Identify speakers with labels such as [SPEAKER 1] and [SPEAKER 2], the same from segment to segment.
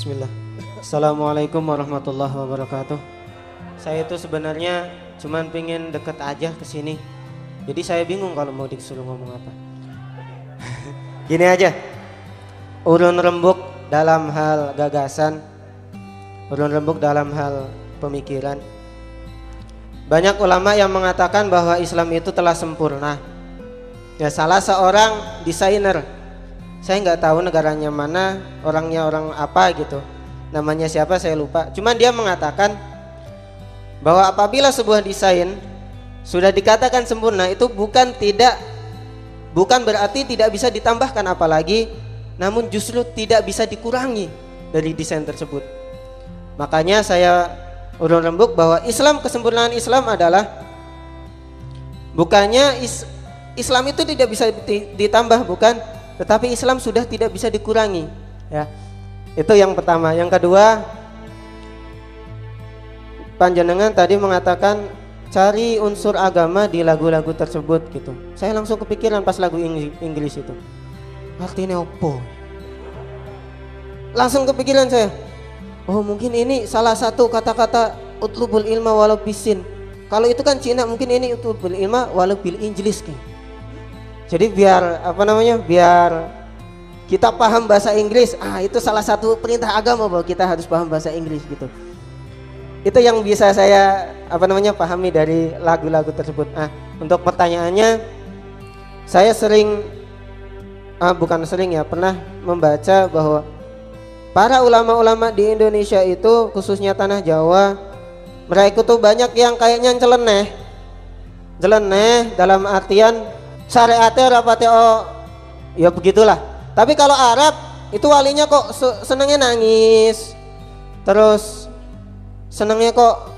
[SPEAKER 1] Bismillah. Assalamualaikum warahmatullahi wabarakatuh. Saya itu sebenarnya cuman pengen deket aja ke sini. Jadi saya bingung kalau mau disuruh ngomong apa. Gini aja. Urun rembuk dalam hal gagasan. Urun rembuk dalam hal pemikiran. Banyak ulama yang mengatakan bahwa Islam itu telah sempurna. Ya salah seorang desainer saya nggak tahu negaranya mana orangnya orang apa gitu. Namanya siapa saya lupa. Cuman dia mengatakan bahwa apabila sebuah desain sudah dikatakan sempurna itu bukan tidak bukan berarti tidak bisa ditambahkan apalagi namun justru tidak bisa dikurangi dari desain tersebut. Makanya saya urun rembuk bahwa Islam kesempurnaan Islam adalah bukannya is, Islam itu tidak bisa ditambah bukan tetapi Islam sudah tidak bisa dikurangi ya. Itu yang pertama. Yang kedua panjenengan tadi mengatakan cari unsur agama di lagu-lagu tersebut gitu. Saya langsung kepikiran pas lagu Inggris itu. Artinya opo langsung kepikiran saya. Oh mungkin ini salah satu kata-kata utlubul ilma walau bisin. Kalau itu kan Cina mungkin ini utlubul ilma walau bil Inggris kayak jadi biar apa namanya? Biar kita paham bahasa Inggris. Ah, itu salah satu perintah agama bahwa kita harus paham bahasa Inggris gitu. Itu yang bisa saya apa namanya pahami dari lagu-lagu tersebut. Ah, untuk pertanyaannya saya sering ah, bukan sering ya, pernah membaca bahwa para ulama-ulama di Indonesia itu khususnya tanah Jawa mereka itu banyak yang kayaknya celeneh. Celeneh dalam artian syariatnya rapatnya oh ya begitulah. Tapi kalau Arab itu walinya kok senengnya nangis. Terus senengnya kok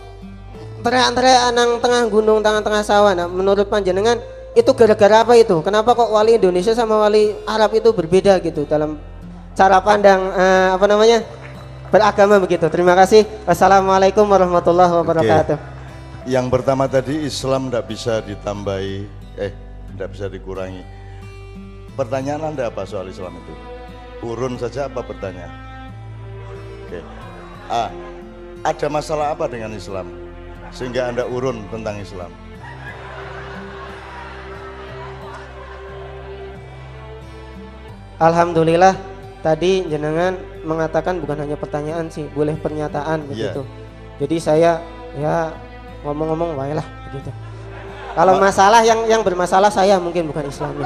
[SPEAKER 1] teriak-teriak nang tengah gunung tengah-tengah sawah. Nah menurut panjenengan itu gara-gara apa itu? Kenapa kok wali Indonesia sama wali Arab itu berbeda gitu dalam cara pandang uh, apa namanya beragama begitu? Terima kasih. Wassalamualaikum warahmatullahi wabarakatuh.
[SPEAKER 2] Oke. yang pertama tadi Islam tidak bisa ditambahi eh tidak bisa dikurangi. Pertanyaan Anda apa soal Islam itu? Urun saja apa bertanya? Oke. A. Ada masalah apa dengan Islam? Sehingga Anda urun tentang Islam.
[SPEAKER 1] Alhamdulillah tadi jenengan mengatakan bukan hanya pertanyaan sih, boleh pernyataan iya. begitu. Yeah. Jadi saya ya ngomong-ngomong baiklah begitu. Kalau masalah yang yang bermasalah saya mungkin bukan Islam.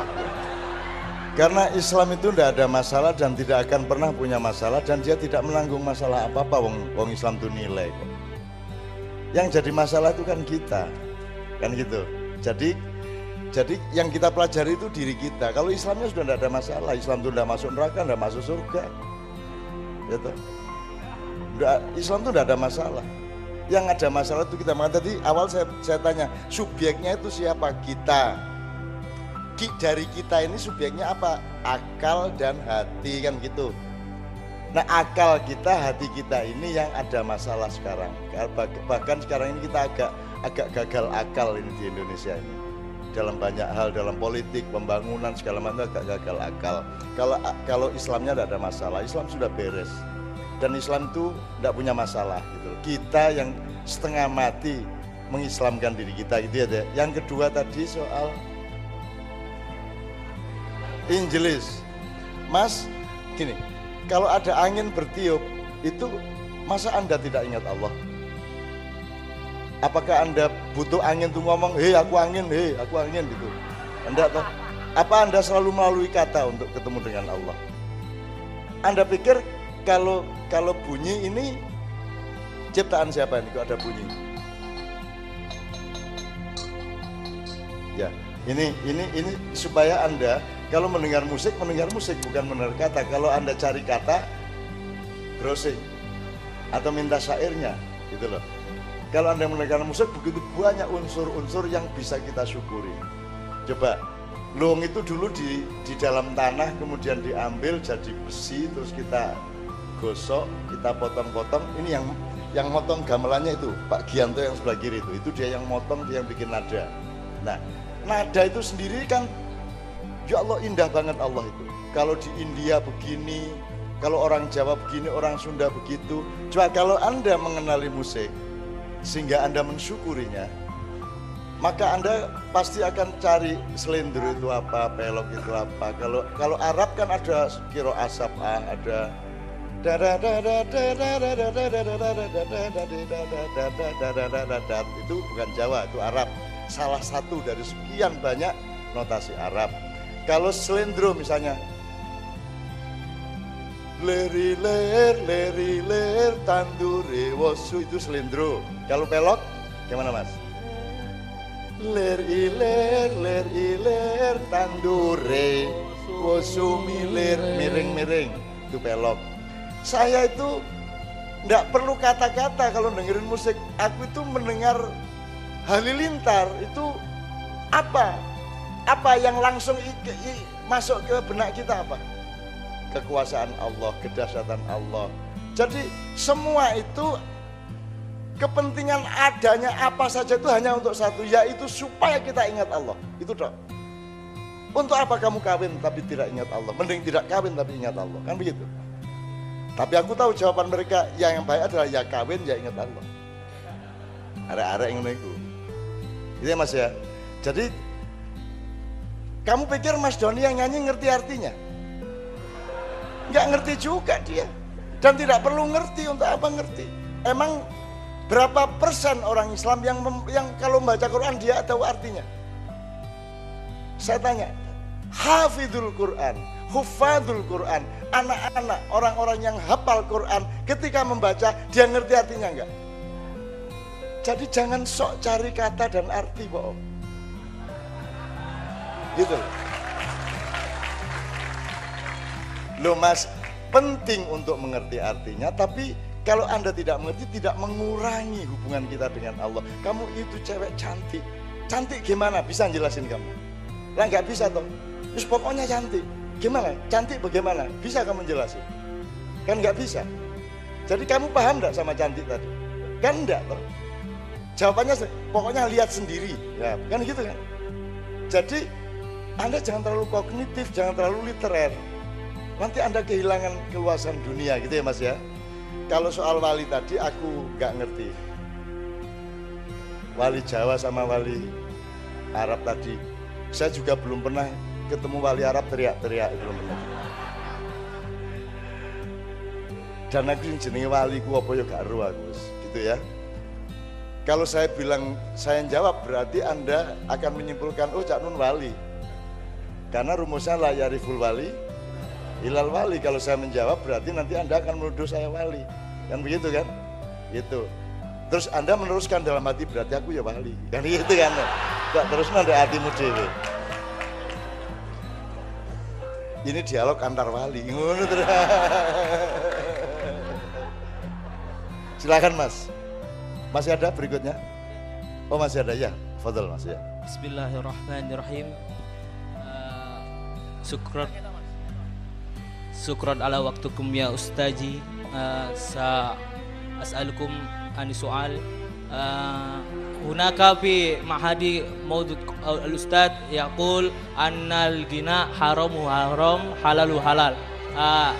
[SPEAKER 2] Karena Islam itu tidak ada masalah dan tidak akan pernah punya masalah dan dia tidak menanggung masalah apa-apa wong, wong Islam itu nilai kok. Yang jadi masalah itu kan kita. Kan gitu. Jadi jadi yang kita pelajari itu diri kita. Kalau Islamnya sudah tidak ada masalah, Islam itu tidak masuk neraka, tidak masuk surga. Gitu. Islam itu tidak ada masalah yang ada masalah itu kita mengatakan tadi awal saya, saya tanya subjeknya itu siapa? Kita. Ki, dari kita ini subjeknya apa? Akal dan hati kan gitu. Nah akal kita hati kita ini yang ada masalah sekarang. Bahkan sekarang ini kita agak agak gagal akal ini di Indonesia ini. Dalam banyak hal dalam politik pembangunan segala macam agak gagal akal. Kalau kalau Islamnya tidak ada masalah Islam sudah beres dan Islam itu tidak punya masalah gitu. Kita yang setengah mati mengislamkan diri kita gitu ya. Yang kedua tadi soal Injelis. Mas, gini, kalau ada angin bertiup itu masa Anda tidak ingat Allah? Apakah Anda butuh angin tuh ngomong, hei aku angin, hei aku angin gitu. Anda atau apa Anda selalu melalui kata untuk ketemu dengan Allah? Anda pikir kalau kalau bunyi ini ciptaan siapa ini kok ada bunyi? Ya, ini ini ini supaya Anda kalau mendengar musik mendengar musik bukan mendengar kata. Kalau Anda cari kata browsing atau minta syairnya gitu loh. Kalau Anda mendengar musik begitu banyak unsur-unsur yang bisa kita syukuri. Coba luang itu dulu di di dalam tanah kemudian diambil jadi besi terus kita gosok kita potong-potong ini yang yang motong gamelannya itu Pak Gianto yang sebelah kiri itu itu dia yang motong dia yang bikin nada nah nada itu sendiri kan ya Allah indah banget Allah itu kalau di India begini Kalau orang Jawa begini, orang Sunda begitu. Coba kalau Anda mengenali musik, sehingga Anda mensyukurinya, maka Anda pasti akan cari selendro itu apa, pelok itu apa. Kalau kalau Arab kan ada kiro asap ada itu bukan Jawa, itu Arab. Salah satu dari sekian banyak notasi Arab. Kalau selendro misalnya leri ler leri ler tandure wosu itu selendro. Kalau pelok gimana Mas? Ler iler ler iler tandure wosu milir miring-miring itu pelok. Saya itu tidak perlu kata-kata kalau dengerin musik. Aku itu mendengar halilintar itu apa? Apa yang langsung i, i, masuk ke benak kita apa? Kekuasaan Allah, kedahsyatan Allah. Jadi semua itu kepentingan adanya apa saja itu hanya untuk satu, yaitu supaya kita ingat Allah. Itu dok. Untuk apa kamu kawin tapi tidak ingat Allah? Mending tidak kawin tapi ingat Allah. Kan begitu. Tapi aku tahu jawaban mereka yang, yang baik adalah ya kawin ya ingat Allah. Arek-arek yang itu. Gitu ya mas ya. Jadi kamu pikir Mas Doni yang nyanyi ngerti artinya? Enggak ngerti juga dia. Dan tidak perlu ngerti untuk apa ngerti. Emang berapa persen orang Islam yang yang kalau membaca Quran dia tahu artinya? Saya tanya, hafidul Quran, hufadul Quran, anak-anak, orang-orang yang hafal Quran ketika membaca dia ngerti artinya enggak? Jadi jangan sok cari kata dan arti bohong. Gitu. Loh mas, penting untuk mengerti artinya, tapi kalau Anda tidak mengerti, tidak mengurangi hubungan kita dengan Allah. Kamu itu cewek cantik. Cantik gimana? Bisa jelasin kamu? Lah nggak bisa toh. Terus pokoknya cantik. Gimana? Cantik bagaimana? Bisa kamu jelasin? Kan nggak bisa. Jadi kamu paham nggak sama cantik tadi? Kan enggak toh. Jawabannya pokoknya lihat sendiri. Ya, kan gitu kan? Jadi Anda jangan terlalu kognitif, jangan terlalu literer. Nanti Anda kehilangan keluasan dunia gitu ya Mas ya. Kalau soal wali tadi aku nggak ngerti. Wali Jawa sama wali Arab tadi. Saya juga belum pernah ketemu wali Arab teriak-teriak itu bener. Dan aku yang jenenge wali ku apa ya gak ero aku gitu ya. Kalau saya bilang saya yang jawab berarti Anda akan menyimpulkan oh Cak Nun wali. Karena rumusnya la yariful wali ilal wali. Kalau saya menjawab berarti nanti Anda akan menuduh saya wali. Kan begitu kan? Gitu. Terus Anda meneruskan dalam hati berarti aku ya wali. Kan gitu kan. Gak terus nanti hatimu dewe. Ini dialog antar wali. Ngono silakan mas. Masih ada berikutnya? Oh masih ada. Ya fadl mas ya.
[SPEAKER 3] Bismillahirrahmanirrahim. Uh, Sukron Sukron ala waktukum ya ustaji uh, Sa as'alukum ani soal uh, hunaka fi mahadi maudud al-ustad yaqul annal gina haramu haram halalu halal. Uh,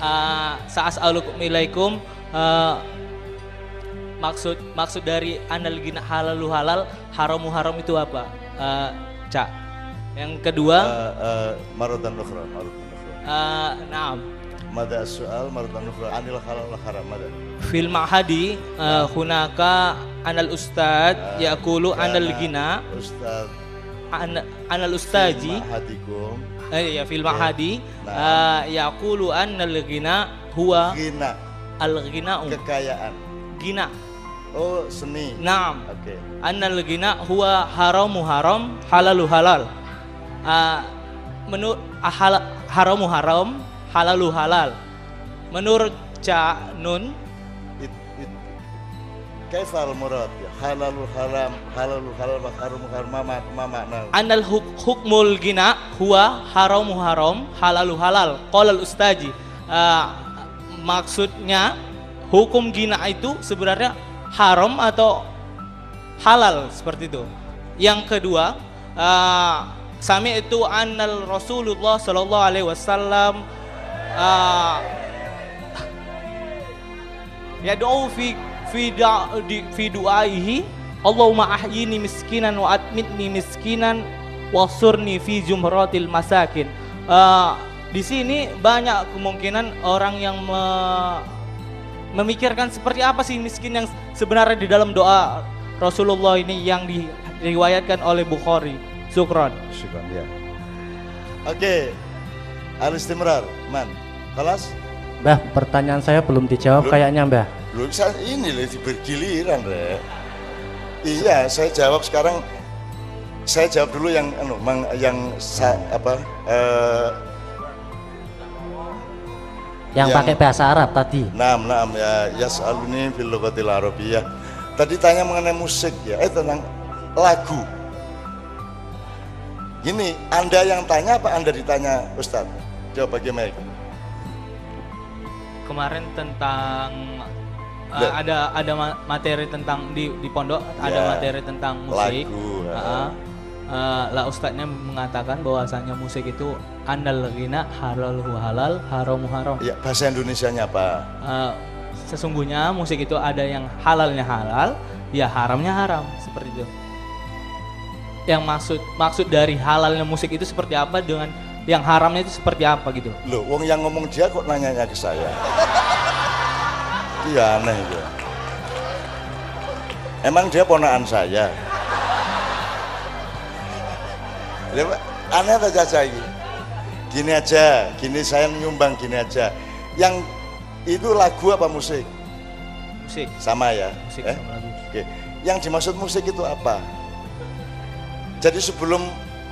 [SPEAKER 3] uh, sa'as'alukum ilaikum uh, maksud maksud dari annal gina halalu halal haramu haram itu apa? Uh, cak. Yang kedua? Uh,
[SPEAKER 2] uh, marodan ukhra marodan
[SPEAKER 3] ukhra uh, naam.
[SPEAKER 2] Mada soal marodan ukhra anil halal haram mada.
[SPEAKER 3] Fil mahadi uh, hunaka anal ustad uh, yaqulu anal gina
[SPEAKER 2] ustad.
[SPEAKER 3] An, anal ustaji
[SPEAKER 2] mahadikum.
[SPEAKER 3] Eh ya fil mahadi. Nah. uh, yaqulu anal gina huwa
[SPEAKER 2] gina
[SPEAKER 3] al gina
[SPEAKER 2] kekayaan.
[SPEAKER 3] Gina
[SPEAKER 2] oh seni.
[SPEAKER 3] Naam.
[SPEAKER 2] Oke. Okay.
[SPEAKER 3] anal gina huwa haramu haram halalu halal. Uh, menurut hal, haramu haram halalu halal. Menurut Ca Nun
[SPEAKER 2] كيف المراد haram الحرام halal الحلال haram الحرام ma ما
[SPEAKER 3] معناه أن hukmul gina huwa haram haram halal halal. قال الأستاذ uh, maksudnya hukum gina itu sebenarnya haram atau halal seperti itu? Yang kedua uh, sami itu anal Rasulullah sallallahu alaihi wasallam eh, ya uh, doa fi fi da, di, fi du'aihi Allahumma ahyini miskinan wa atmitni miskinan wasurni fi jumratil masakin. Uh, di sini banyak kemungkinan orang yang me, memikirkan seperti apa sih miskin yang sebenarnya di dalam doa Rasulullah ini yang diriwayatkan oleh Bukhari. Syukron.
[SPEAKER 2] Syukron ya. Oke. Al-istimrar, Man. Kelas?
[SPEAKER 4] Mbah, pertanyaan saya belum dijawab
[SPEAKER 2] Belum.
[SPEAKER 4] kayaknya, Mbah.
[SPEAKER 2] Lu ini loh bergiliran, Re. Iya, saya jawab sekarang. Saya jawab dulu yang anu, mang, yang sa, apa? eh,
[SPEAKER 4] Yang
[SPEAKER 2] Yang-
[SPEAKER 4] pakai bahasa Arab tadi.
[SPEAKER 2] Naam, naam ya yas'aluni fil lughatil arabiyyah. Tadi tanya mengenai musik ya, eh tentang lagu. Gini, Anda yang tanya apa Anda ditanya Ustadz? Jawab bagaimana?
[SPEAKER 3] Kemarin tentang uh, ada ada ma- materi tentang di di pondok ada
[SPEAKER 2] Ya.
[SPEAKER 3] materi tentang musik.
[SPEAKER 2] Lagu.
[SPEAKER 3] Uh, uh, lah ustadznya mengatakan bahwasanya musik itu andal ghina halal halal haramu haram.
[SPEAKER 2] Ya, bahasa Indonesianya apa?
[SPEAKER 3] Uh, sesungguhnya musik itu ada yang halalnya halal, ya haramnya haram seperti itu. Yang maksud maksud dari halalnya musik itu seperti apa dengan yang haramnya itu seperti apa gitu.
[SPEAKER 2] Loh, wong yang ngomong dia kok nanyanya ke saya? Iya aneh itu. Emang dia ponaan saya? Ya, aneh atau caca ini? Gini aja, gini saya nyumbang gini aja. Yang itu lagu apa musik?
[SPEAKER 3] Musik,
[SPEAKER 2] Sama ya?
[SPEAKER 3] musik
[SPEAKER 2] Eh?
[SPEAKER 3] sama lagu.
[SPEAKER 2] Oke. Yang dimaksud musik itu apa? Jadi sebelum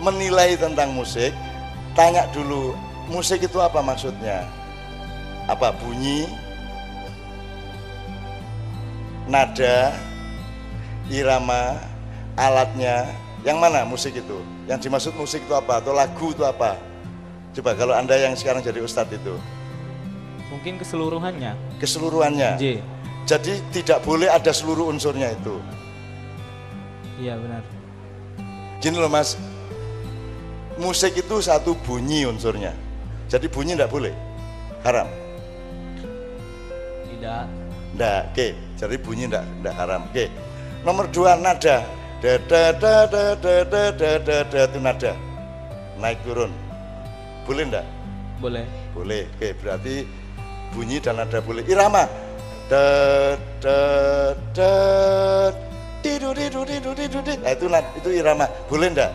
[SPEAKER 2] menilai tentang musik, tanya dulu musik itu apa maksudnya? Apa bunyi, nada, irama, alatnya, yang mana musik itu? Yang dimaksud musik itu apa? Atau lagu itu apa? Coba kalau anda yang sekarang jadi ustadz itu,
[SPEAKER 3] Mungkin keseluruhannya.
[SPEAKER 2] keseluruhannya.
[SPEAKER 3] J.
[SPEAKER 2] Jadi tidak boleh ada seluruh unsurnya itu.
[SPEAKER 3] Iya benar.
[SPEAKER 2] Gini loh mas, musik itu satu bunyi unsurnya. Jadi bunyi tidak boleh, haram.
[SPEAKER 3] Tidak.
[SPEAKER 2] Nggak, oke. Jadi bunyi tidak tidak haram. Oke. Nomor dua nada, da da da da da da da da da itu nada, naik turun. Boleh enggak?
[SPEAKER 3] Boleh.
[SPEAKER 2] Boleh. Oke, berarti bunyi dan nada boleh. Irama, da da da tidu tidu tidu tidu. Nah, itu itu irama. Boleh enggak?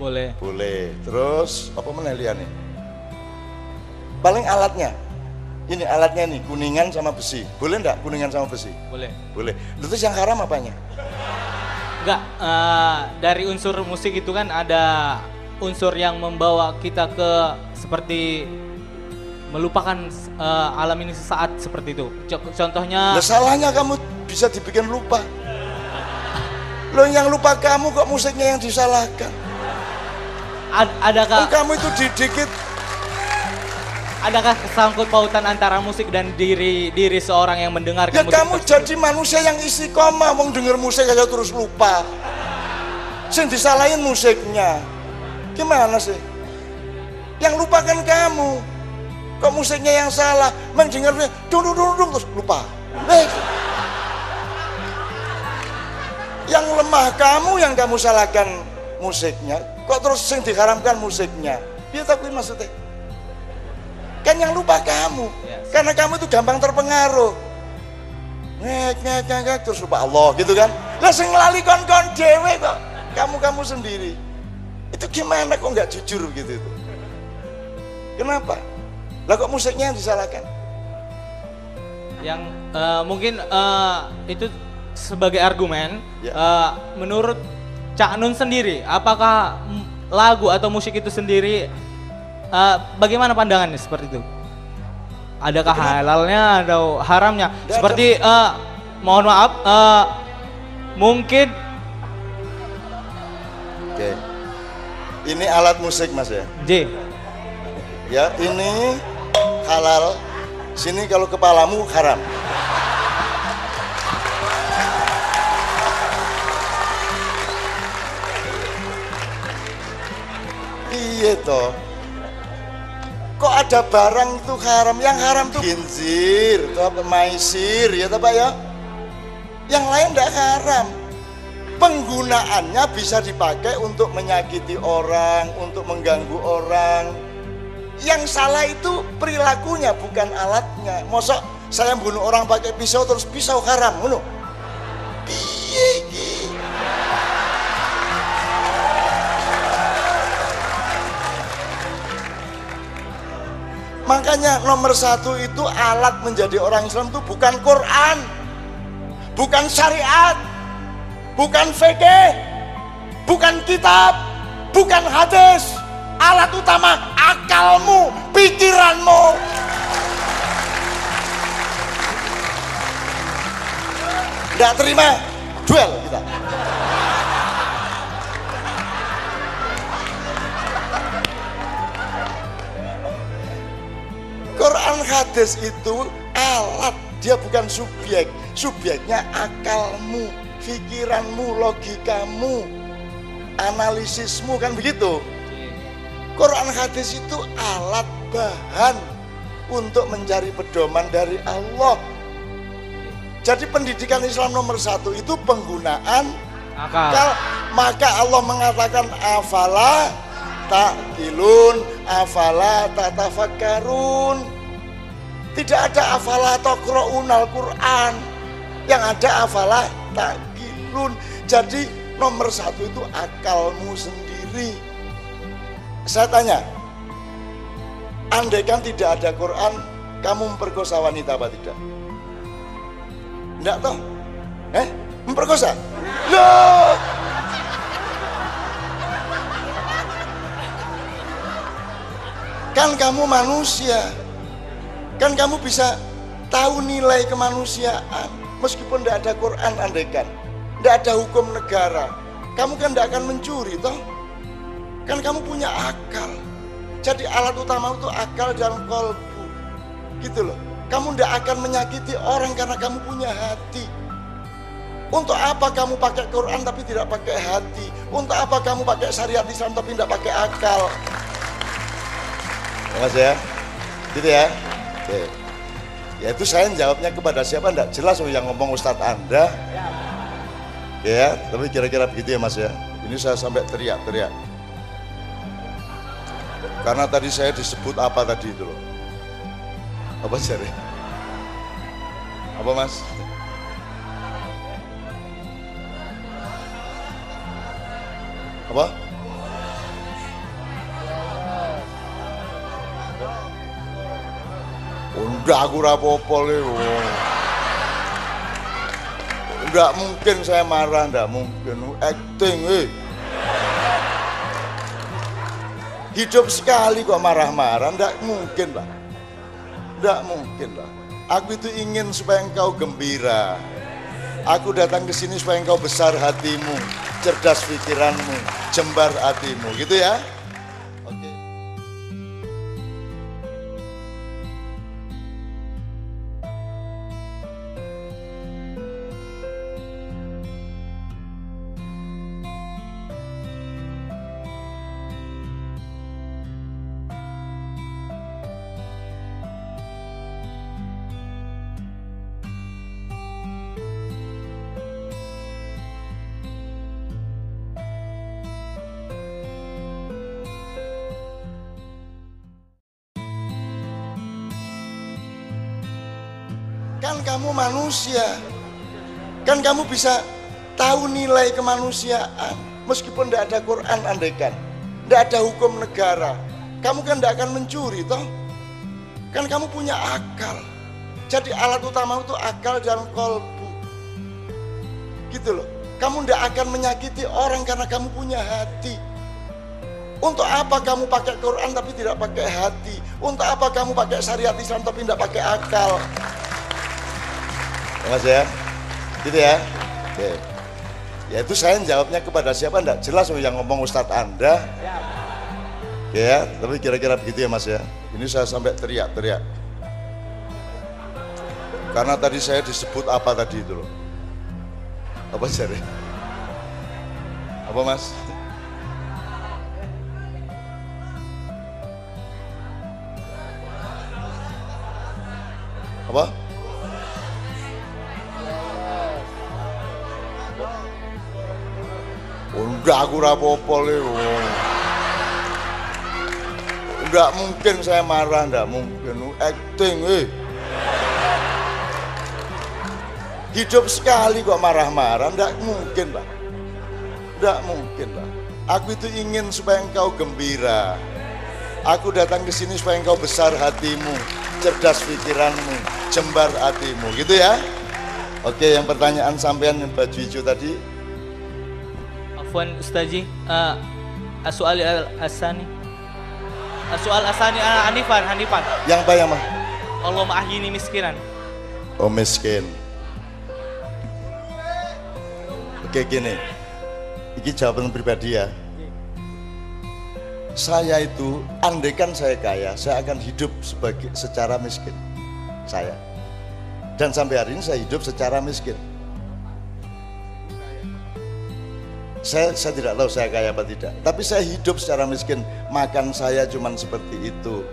[SPEAKER 3] Boleh.
[SPEAKER 2] Boleh. Terus apa mana nih? Paling alatnya. Ini alatnya nih, kuningan sama besi. Boleh enggak kuningan sama besi?
[SPEAKER 3] Boleh.
[SPEAKER 2] Boleh. Terus yang haram apanya?
[SPEAKER 3] Enggak, eh, dari unsur musik itu kan ada unsur yang membawa kita ke seperti melupakan eh, alam ini sesaat seperti itu. Co- Contohnya
[SPEAKER 2] Lah salahnya kamu bisa dibikin lupa. Lo yang lupa kamu kok musiknya yang disalahkan.
[SPEAKER 3] ad-
[SPEAKER 2] Kan
[SPEAKER 3] adakah
[SPEAKER 2] kamu itu didikit
[SPEAKER 3] adakah kesangkut pautan antara musik dan diri diri seorang yang mendengarkan
[SPEAKER 2] Ya
[SPEAKER 3] musik
[SPEAKER 2] kamu
[SPEAKER 3] tersebut?
[SPEAKER 2] jadi manusia yang istiqomah mau denger musik aja terus lupa. Sing disalahin musiknya. Gimana sih? Yang lupakan kamu. Kok musiknya yang salah? Mendengarnya dung dung dung dung, terus lupa. Eh. Yang lemah kamu yang kamu salahkan musiknya. Kok terus sing diharamkan musiknya? Dia tahu maksudnya. Kan yang lupa kamu.
[SPEAKER 3] Yes.
[SPEAKER 2] Karena kamu itu gampang terpengaruh. Ngek, ngek, ngek, terus lupa Allah gitu kan. Lah sing lali kon-kon dewe kok. Kamu-kamu sendiri. Itu gimana kok nggak jujur gitu itu. Kenapa? Lah kok musiknya yang disalahkan?
[SPEAKER 3] yang eh, mungkin eh, itu sebagai argumen
[SPEAKER 2] Ya.
[SPEAKER 3] eh, menurut Cak Nun sendiri apakah lagu atau musik itu sendiri eh, bagaimana pandangannya seperti itu adakah halalnya atau haramnya seperti eh, mohon maaf eh, mungkin
[SPEAKER 2] Oke. Ini alat musik Mas ya.
[SPEAKER 3] J
[SPEAKER 2] Ya, ini halal. Sini kalau kepalamu haram. Iya toh. Kok ada barang itu haram? Yang haram tuh ginzir apa? Maisir ya Pak ya? Yang lain tidak haram. Penggunaannya bisa dipakai untuk menyakiti orang untuk mengganggu orang. Yang salah itu perilakunya bukan alatnya. Mosok saya bunuh orang pakai pisau terus pisau haram ngono. Piye Makanya nomor satu itu alat menjadi orang Islam itu bukan Quran, bukan syariat, bukan fikih, bukan kitab, bukan hadis. Alat utama akalmu, pikiranmu. Tidak terima duel kita. Hadis itu alat, dia bukan subjek. Subjeknya akalmu, pikiranmu, logikamu, analisismu kan begitu. Quran hadis itu alat bahan untuk mencari pedoman dari Allah. Jadi pendidikan Islam nomor satu itu penggunaan
[SPEAKER 3] Akal.
[SPEAKER 2] akal. Maka Allah mengatakan afala takilun, afala tatafakkarun. Tidak ada afala taqraunal Quran. Yang ada afala takilun. Jadi nomor satu itu akalmu sendiri. Saya tanya, andaikan tidak ada Quran, kamu memperkosa wanita apa tidak? Enggak toh? Eh? Memperkosa? Loh! Kan kamu manusia. Kan kamu bisa tahu nilai kemanusiaan. Meskipun tidak ada Quran andaikan. Tidak ada hukum negara. Kamu kan tidak akan mencuri toh? Kan kamu punya akal. Jadi alat utama itu akal dan kolbu. Gitu loh. Kamu tidak akan menyakiti orang karena kamu punya hati. Untuk apa kamu pakai Quran tapi tidak pakai hati? Untuk apa kamu pakai syariat Islam tapi tidak pakai akal? Mas ya, gitu ya. Oke. Ya itu saya jawabnya kepada siapa enggak jelas yang ngomong Ustadz Anda. Ya, tapi kira-kira begitu ya Mas ya. Ini saya sampai teriak-teriak. Karena tadi saya disebut apa tadi itu loh. Apa cari? Apa Mas? Apa? Udah aku rapopol itu. Enggak mungkin saya marah, enggak mungkin. Acting, eh. Hidup sekali kok marah-marah, enggak mungkin lah. Enggak mungkin lah. Aku itu ingin supaya engkau gembira. Aku datang ke sini supaya engkau besar hatimu, cerdas pikiranmu, jembar hatimu, gitu ya. Kan kamu manusia. Kan kamu bisa tahu nilai kemanusiaan. Meskipun tidak ada Quran andaikan. Tidak ada hukum negara. Kamu kan tidak akan mencuri toh. Kan kamu punya akal. Jadi alat utama itu akal dan kolbu. Gitu loh. Kamu tidak akan menyakiti orang karena kamu punya hati. Untuk apa kamu pakai Quran tapi tidak pakai hati? Untuk apa kamu pakai syariat Islam tapi tidak pakai akal? Ya, Mas ya, gitu ya. Oke. Ya itu saya jawabnya kepada siapa enggak jelas yang ngomong Ustadz Anda. Oke ya, tapi kira-kira begitu ya Mas ya. Ini saya sampai teriak-teriak. Karena tadi saya disebut apa tadi itu loh. Apa cari? Apa Mas? Apa? Enggak aku rapopo. Oh. Enggak mungkin saya marah, enggak mungkin. Acting, eh. Hidup sekali kok marah-marah, enggak mungkin lah. Enggak mungkin lah. Aku itu ingin supaya engkau gembira. Aku datang ke sini supaya engkau besar hatimu, cerdas pikiranmu, jembar hatimu, gitu ya. Oke, yang pertanyaan sampean yang baju hijau tadi,
[SPEAKER 3] Afwan Ustaji, uh, soal asani. Soal asani uh, Hanifan, Hanifan.
[SPEAKER 2] yang apa yang mah?
[SPEAKER 3] Allah ma'ahini miskinan.
[SPEAKER 2] Oh miskin. Oke gini, ini jawaban pribadi ya. Saya itu, andaikan saya kaya, saya akan hidup sebagai secara miskin. Saya. Dan sampai hari ini saya hidup secara miskin. Saya, saya tidak tahu saya kaya apa tidak. Tapi saya hidup secara miskin. Makan saya cuman seperti itu.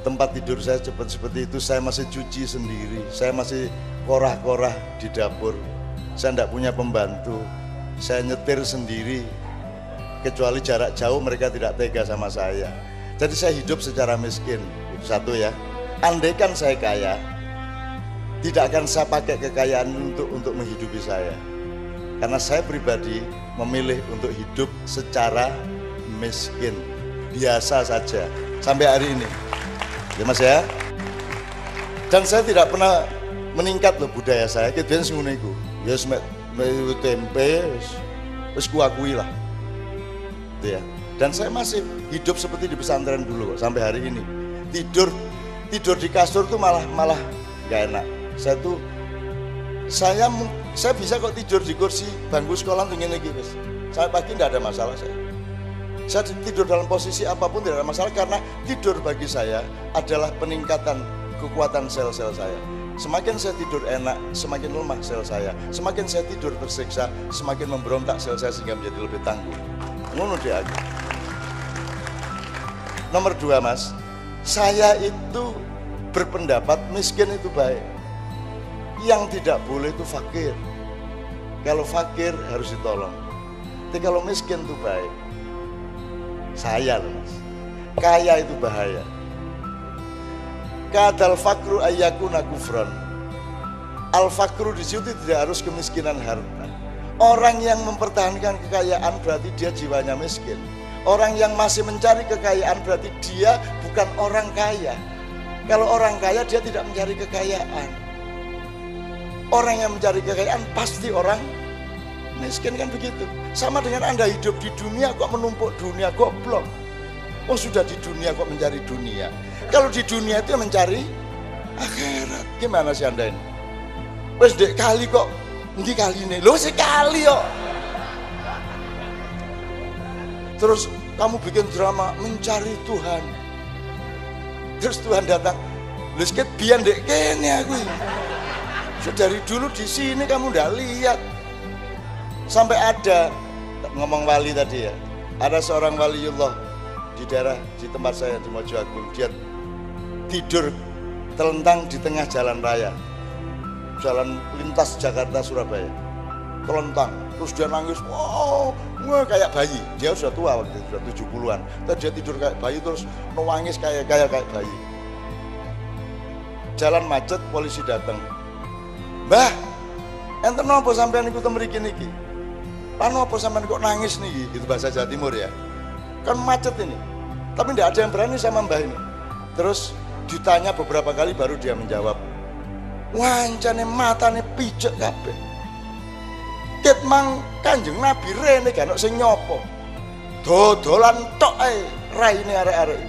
[SPEAKER 2] Tempat tidur saya cepat seperti itu. Saya masih cuci sendiri. Saya masih korah-korah di dapur. Saya tidak punya pembantu. Saya nyetir sendiri. Kecuali jarak jauh mereka tidak tega sama saya. Jadi saya hidup secara miskin. Satu ya. Andaikan saya kaya, tidak akan saya pakai kekayaan untuk untuk menghidupi saya. Karena saya pribadi memilih untuk hidup secara miskin, biasa saja sampai hari ini. Ya Mas ya. Dan saya tidak pernah meningkat loh budaya saya. Kemudian ngono iku. Ya wis mek mek tempe wis kuakui lah. Gitu ya. Dan saya masih hidup seperti di pesantren dulu sampai hari ini. Tidur tidur di kasur tuh malah malah nggak enak. Saya tuh saya saya bisa kok tidur di kursi bangku sekolah ngene iki wis. Sampai pagi nggak ada masalah saya. Saya tidur dalam posisi apa pun tidak ada masalah karena tidur bagi saya adalah peningkatan kekuatan sel-sel saya. Semakin saya tidur enak, semakin lemah sel saya. Semakin saya tidur tersiksa, semakin memberontak sel saya sehingga menjadi lebih tangguh. Ngono dia aku. Nomor dua mas, saya itu berpendapat miskin itu baik. Yang tidak boleh itu fakir. Kalau fakir harus ditolong. Tapi kalau miskin itu baik. Saya loh mas. Kaya itu bahaya. Kadal fakru ayyakuna kufron. Al fakru di situ tidak harus kemiskinan harta. Orang yang mempertahankan kekayaan berarti dia jiwanya miskin. Orang yang masih mencari kekayaan berarti dia bukan orang kaya. Kalau orang kaya dia tidak mencari kekayaan. Orang yang mencari kekayaan pasti orang miskin kan begitu. Sama dengan Anda hidup di dunia kok menumpuk dunia goblok. Oh sudah di dunia kok mencari dunia. Kalau di dunia itu mencari akhirat. Gimana sih Anda ini? Wes dek kali kok Nanti kali ini, lo sekali kok. Terus kamu bikin drama mencari Tuhan. Terus Tuhan datang, sikit biar dek kene aku. Ini." So, dari dulu di sini kamu udah lihat. Sampai ada ngomong wali tadi ya. Ada seorang waliullah di daerah di tempat saya di Mojo Agung. Dia tidur telentang di tengah jalan raya jalan lintas Jakarta Surabaya telentang terus dia nangis wow wah kayak bayi dia sudah tua waktu itu sudah 70-an terus dia tidur kayak bayi terus nangis kayak kayak kayak bayi jalan macet polisi datang mbah enten apa sampean ikut mriki niki Lan apa sampean kok nangis nih itu bahasa Jawa Timur ya? Kan macet ini. Tapi tidak ada yang berani sama mbah ini. Terus ditanya beberapa kali baru dia menjawab. Wancane matane pijek kabeh. Ket mang kanjeng nabi rene ono sing nyopo. Dodolan tok ae raine arek-arek.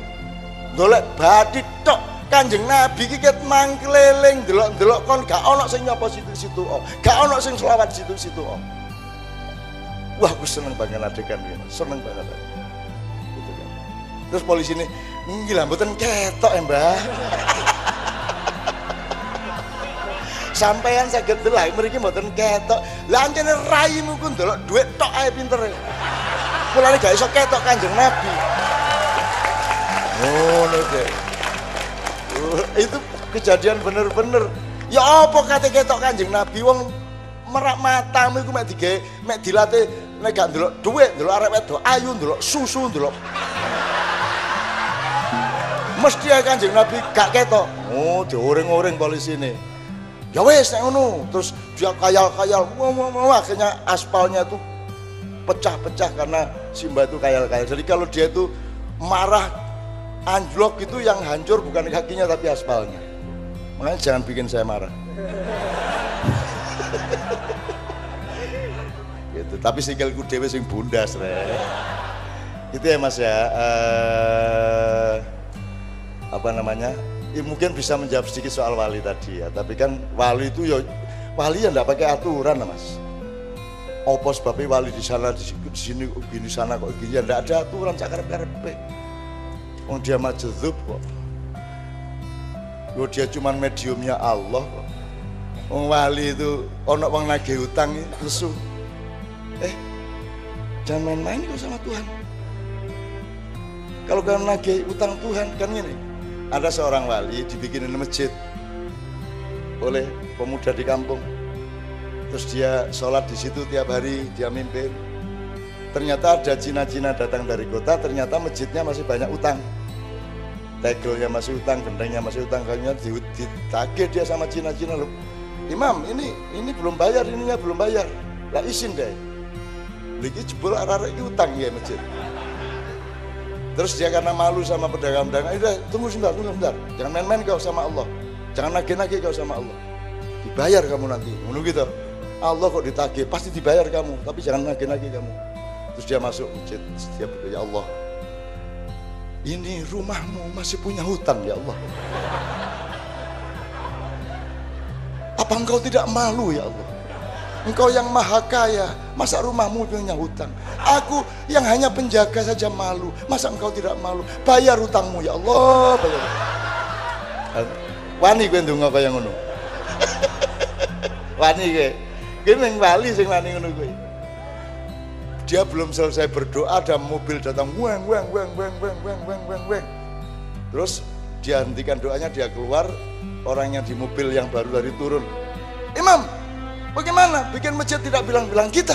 [SPEAKER 2] Golek bathi tok kanjeng nabi iki ket mang keliling delok-delok kon gak ono sing nyopo situ-situ oh. gak ono sing selawat situ-situ oh. wah aku seneng banget adegan ini seneng banget gitu kan. terus polisi ini gila mboten ketok ya mbah sampean saged delok mriki mboten ketok. Lah raimu ku ndelok dhuwit tok ae pintere. Mulane gak iso ketok Kanjeng Nabi. Ngono deh. Itu kejadian bener-bener. Ya apa kate ketok Kanjeng Nabi wong merak matamu iku mek dige mek dilatih nek gak ndelok dhuwit, ndelok arek wedok ayu, ndelok susu, ndelok mesti ya Kanjeng Nabi gak ketok. Oh, dioring-oring polisi ini. Ya wes nek ngono, terus dia kayal-kayal, akhirnya aspalnya tuh pecah-pecah karena si Mbak itu kayal-kayal. Jadi kalau dia itu marah anjlok itu yang hancur bukan kakinya tapi aspalnya. Makanya jangan bikin saya marah. gitu. Tapi sikilku dewe sing bundas re. Itu ya Mas ya. Eh, apa namanya? Ya, mungkin bisa menjawab sedikit soal wali tadi ya. Tapi kan wali itu ya wali yang enggak pakai aturan Mas. Apa sebabnya wali di sana di sini, di sana kok gini ya enggak ada aturan cakar karepe. Wong dia majdzub kok. Yo dia cuman mediumnya Allah kok. Wong wali itu ono wong nagih utang lesu. Eh, jangan main-main kok sama Tuhan. Kalau kalian nagih utang Tuhan kan ini. Ada seorang wali dibikinin masjid oleh pemuda di kampung. Terus dia sholat di situ tiap hari, dia mimpin. Ternyata ada Cina-Cina datang dari kota, ternyata masjidnya masih banyak utang tegelnya masih utang, gendengnya masih utang, kayaknya ditagih dia sama Cina-Cina loh. Imam, ini ini belum bayar, ininya belum bayar. Lah izin deh. Lagi jebol arah ini utang ya masjid. Terus dia karena malu sama pedagang-pedagang, udah tunggu sebentar, tunggu sebentar. Jangan main-main kau sama Allah. Jangan nagih-nagih kau sama Allah. Dibayar kamu nanti. Menunggu gitu. Allah kok ditagih, pasti dibayar kamu, tapi jangan nagih-nagih kamu. Terus dia masuk masjid, dia berdoa, ya Allah, ini rumahmu masih punya hutang ya Allah. Apa engkau tidak malu ya Allah? Engkau yang maha kaya, masa rumahmu punya hutang? Aku yang hanya penjaga saja malu, masa engkau tidak malu? Bayar hutangmu ya Allah, bayar. Wani gue ndonga kaya ngono. Wani gue. Gue ning wali sing wani ngono gue dia belum selesai berdoa ada mobil datang weng weng weng weng weng weng weng weng weng. Terus dia hentikan doanya dia keluar orang yang di mobil yang baru dari turun. Imam bagaimana? Bikin masjid tidak bilang-bilang kita?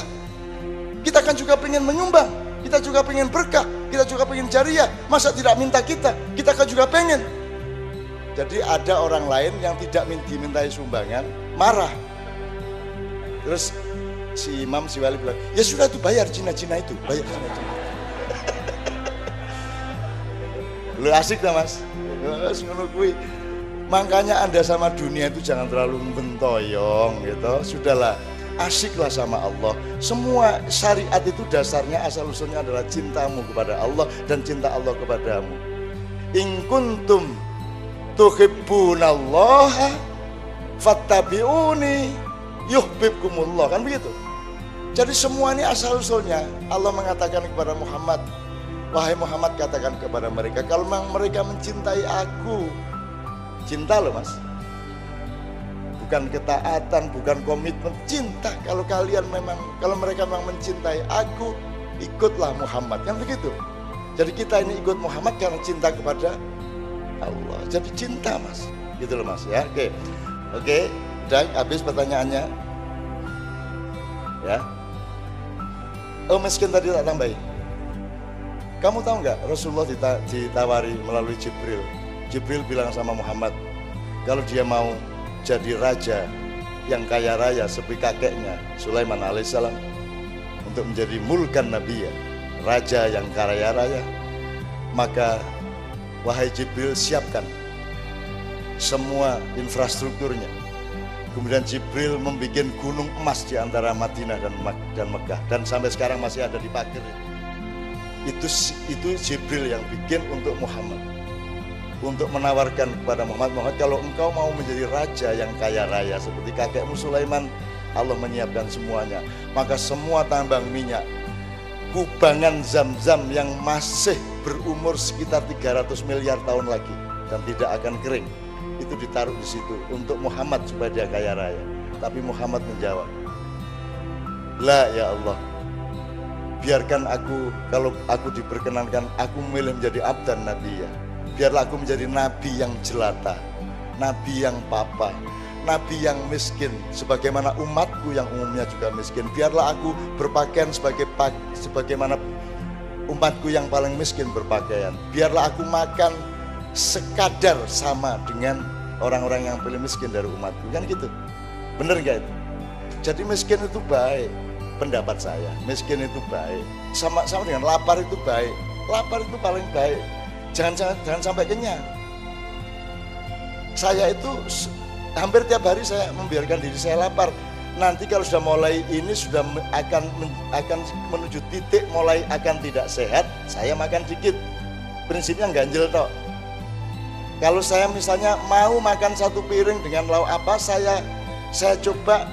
[SPEAKER 2] Kita kan juga pengen menyumbang kita juga pengen berkah kita juga pengen jariah. Masa tidak minta kita? Kita kan juga pengen. Jadi ada orang lain yang tidak dimintai sumbangan marah. Terus si imam si wali bilang ya sudah tuh bayar Cina-Cina itu. Bayar Cina-Cina. Lu asik dah mas? Makanya anda sama dunia itu jangan terlalu bentoyong gitu. Sudahlah asiklah sama Allah. Semua syariat itu dasarnya asal usulnya adalah cintamu kepada Allah dan cinta Allah kepadamu. In kuntum tuhibbunallaha fattabi'uni yuhibbukumullah. Kan begitu jadi semua ini asal usulnya Allah mengatakan kepada Muhammad, wahai Muhammad katakan kepada mereka, kalau memang mereka mencintai aku, cinta loh mas, bukan ketaatan, bukan komitmen, cinta. Kalau kalian memang, kalau mereka memang mencintai aku, ikutlah Muhammad, kan begitu. Jadi kita ini ikut Muhammad karena cinta kepada Allah. Jadi cinta mas, gitu loh mas ya. Oke, oke, dan habis pertanyaannya, ya. Oh miskin tadi tak tambahin. Kamu tahu nggak Rasulullah ditawari melalui Jibril. Jibril bilang sama Muhammad, kalau dia mau jadi raja yang kaya raya seperti kakeknya Sulaiman alaihissalam untuk menjadi mulkan Nabi ya, raja yang kaya raya, maka wahai Jibril siapkan semua infrastrukturnya Kemudian Jibril membuat gunung emas di antara Madinah dan dan Mekah dan sampai sekarang masih ada di Pakir. Itu itu Jibril yang bikin untuk Muhammad. Untuk menawarkan kepada Muhammad, Muhammad kalau engkau mau menjadi raja yang kaya raya seperti kakekmu Sulaiman, Allah menyiapkan semuanya. Maka semua tambang minyak, kubangan zam-zam yang masih berumur sekitar 300 miliar tahun lagi dan tidak akan kering itu ditaruh di situ untuk Muhammad supaya dia kaya raya. Tapi Muhammad menjawab, La ya Allah, biarkan aku kalau aku diperkenankan aku memilih menjadi abdan nabi ya. Biarlah aku menjadi nabi yang jelata. nabi yang papa, nabi yang miskin, sebagaimana umatku yang umumnya juga miskin. Biarlah aku berpakaian sebagai sebagaimana umatku yang paling miskin berpakaian. Biarlah aku makan sekadar sama dengan orang-orang yang paling miskin dari umatku. Kan gitu. Bener nggak itu? Jadi miskin itu baik, pendapat saya. Miskin itu baik. Sama sama dengan lapar itu baik. Lapar itu paling baik. Jangan jangan, jangan sampai kenyang. Saya itu hampir tiap hari saya membiarkan diri saya lapar. Nanti kalau sudah mulai ini sudah akan akan menuju titik mulai akan tidak sehat, saya makan dikit. Prinsipnya ganjil tok. Kalau saya misalnya mau makan satu piring dengan lauk apa, saya saya coba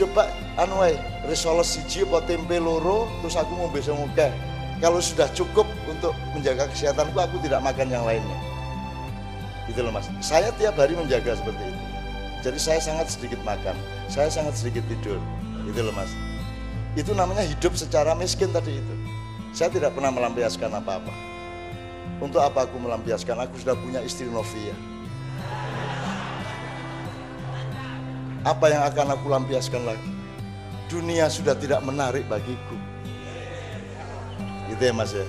[SPEAKER 2] coba anu wae risoles siji apa tempe loro terus aku mau besok muka kalau sudah cukup untuk menjaga kesehatanku aku tidak makan yang lainnya. Gitu loh mas. Saya tiap hari menjaga seperti itu. Jadi saya sangat sedikit makan saya sangat sedikit tidur. Gitu loh mas. Itu namanya hidup secara miskin tadi itu. Saya tidak pernah melampiaskan apa-apa untuk apa aku melampiaskan aku sudah punya istri Novia apa yang akan aku lampiaskan lagi? Dunia sudah tidak menarik bagiku. Itu ya mas ya.